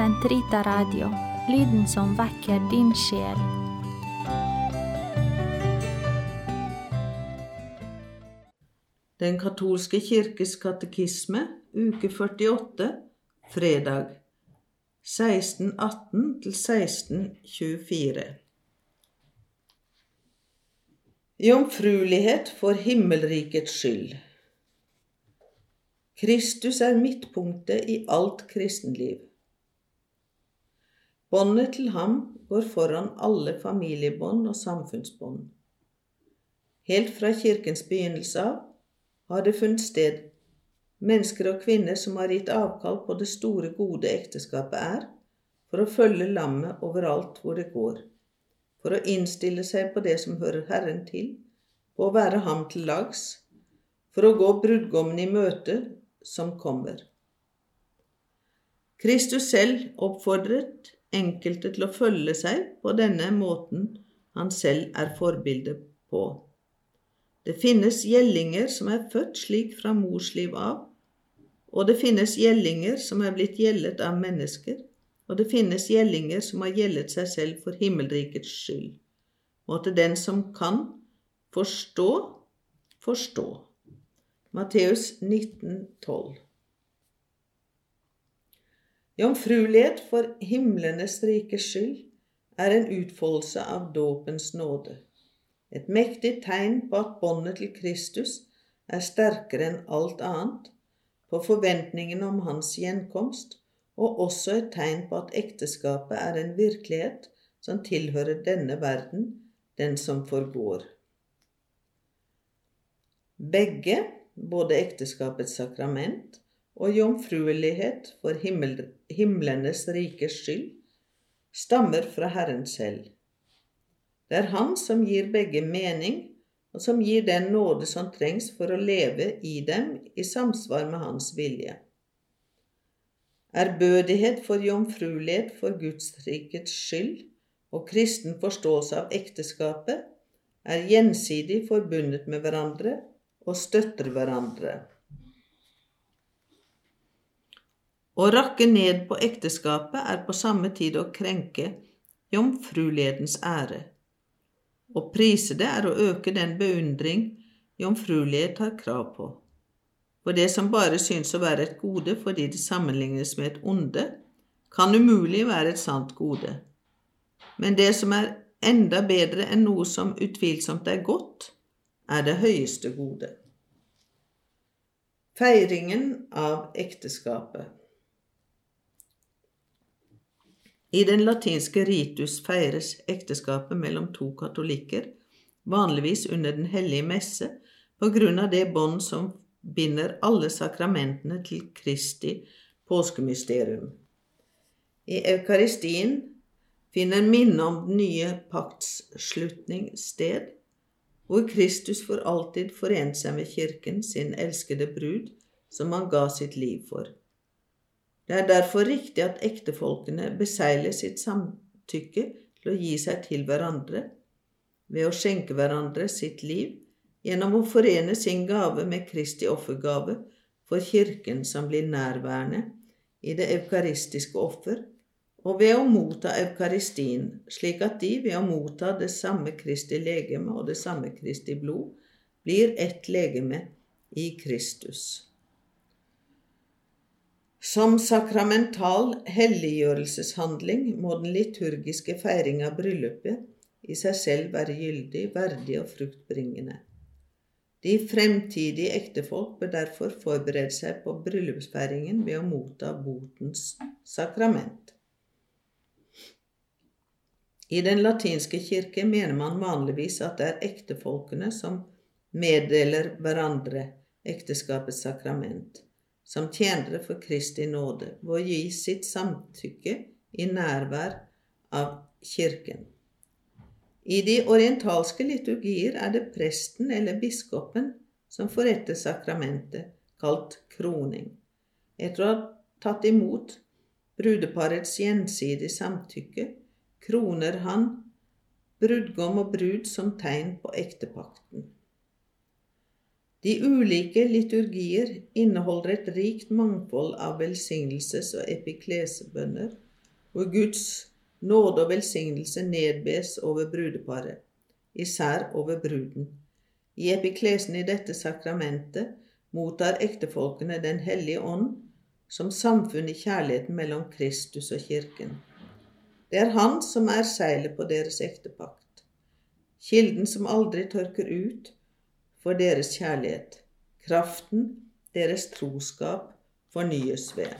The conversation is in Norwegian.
Sentrita Radio, lyden som vekker din sjel. Den katolske kirkes katekisme, uke 48, fredag 1618 til 1624. Jomfruelighet for himmelrikets skyld. Kristus er midtpunktet i alt kristenliv. Båndet til ham går foran alle familiebånd og samfunnsbånd. Helt fra kirkens begynnelse av har det funnet sted mennesker og kvinner som har gitt avkall på det store, gode ekteskapet er, for å følge lammet overalt hvor det går, for å innstille seg på det som hører Herren til, på å være ham til lags, for å gå brudgommen i møte som kommer. Kristus selv oppfordret enkelte til å følge seg på denne måten han selv er forbilde på. Det finnes gjellinger som er født slik fra mors liv av, og det finnes gjellinger som er blitt gjeldet av mennesker, og det finnes gjellinger som har gjeldet seg selv for himmelrikets skyld. Måtte den som kan forstå, forstå. Matteus 19, 12. Jomfruelighet for himlenes rikes skyld er en utfoldelse av dåpens nåde. Et mektig tegn på at båndet til Kristus er sterkere enn alt annet, på forventningen om hans gjenkomst, og også et tegn på at ekteskapet er en virkelighet som tilhører denne verden, den som forgår. Begge, både ekteskapets sakrament og jomfruelighet for himmel, himlenes rikes skyld, stammer fra Herren selv. Det er Han som gir begge mening, og som gir den nåde som trengs for å leve i dem i samsvar med Hans vilje. Ærbødighet for jomfruelighet for Guds rikets skyld og kristen forståelse av ekteskapet er gjensidig forbundet med hverandre og støtter hverandre. Å rakke ned på ekteskapet er på samme tid å krenke jomfrulighetens ære. Å prise det er å øke den beundring jomfruelighet har krav på. For det som bare synes å være et gode fordi det sammenlignes med et onde, kan umulig være et sant gode. Men det som er enda bedre enn noe som utvilsomt er godt, er det høyeste gode. Feiringen av ekteskapet I den latinske ritus feires ekteskapet mellom to katolikker, vanligvis under Den hellige messe, på grunn av det bånd som binder alle sakramentene til Kristi påskemysterium. I eukaristien finner minnet om den nye paktsslutning sted, hvor Kristus for alltid forente seg med Kirken, sin elskede brud, som han ga sitt liv for. Det er derfor riktig at ektefolkene beseiler sitt samtykke til å gi seg til hverandre ved å skjenke hverandre sitt liv gjennom å forene sin gave med Kristi offergave for Kirken som blir nærværende i det eukaristiske offer, og ved å motta eukaristien, slik at de ved å motta det samme Kristi legeme og det samme Kristi blod blir ett legeme i Kristus. Som sakramental helliggjørelseshandling må den liturgiske feiring av bryllupet i seg selv være gyldig, verdig og fruktbringende. De fremtidige ektefolk bør derfor forberede seg på bryllupsfeiringen ved å motta botens sakrament. I den latinske kirke mener man vanligvis at det er ektefolkene som meddeler hverandre ekteskapets sakrament som tjenere for Kristi nåde ved å gi sitt samtykke i nærvær av Kirken. I de orientalske liturgier er det presten eller biskopen som forretter sakramentet, kalt kroning. Etter å ha tatt imot brudeparets gjensidige samtykke, kroner han brudgom og brud som tegn på ektepakten. De ulike liturgier inneholder et rikt mangfold av velsignelses- og epiklesebønner hvor Guds nåde og velsignelse nedbes over brudeparet, især over bruden. I epiklesen i dette sakramentet mottar ektefolkene Den hellige ånd som samfunn i kjærligheten mellom Kristus og kirken. Det er Han som er seilet på deres ektepakt, kilden som aldri tørker ut for deres kjærlighet, kraften deres troskap fornyes ved.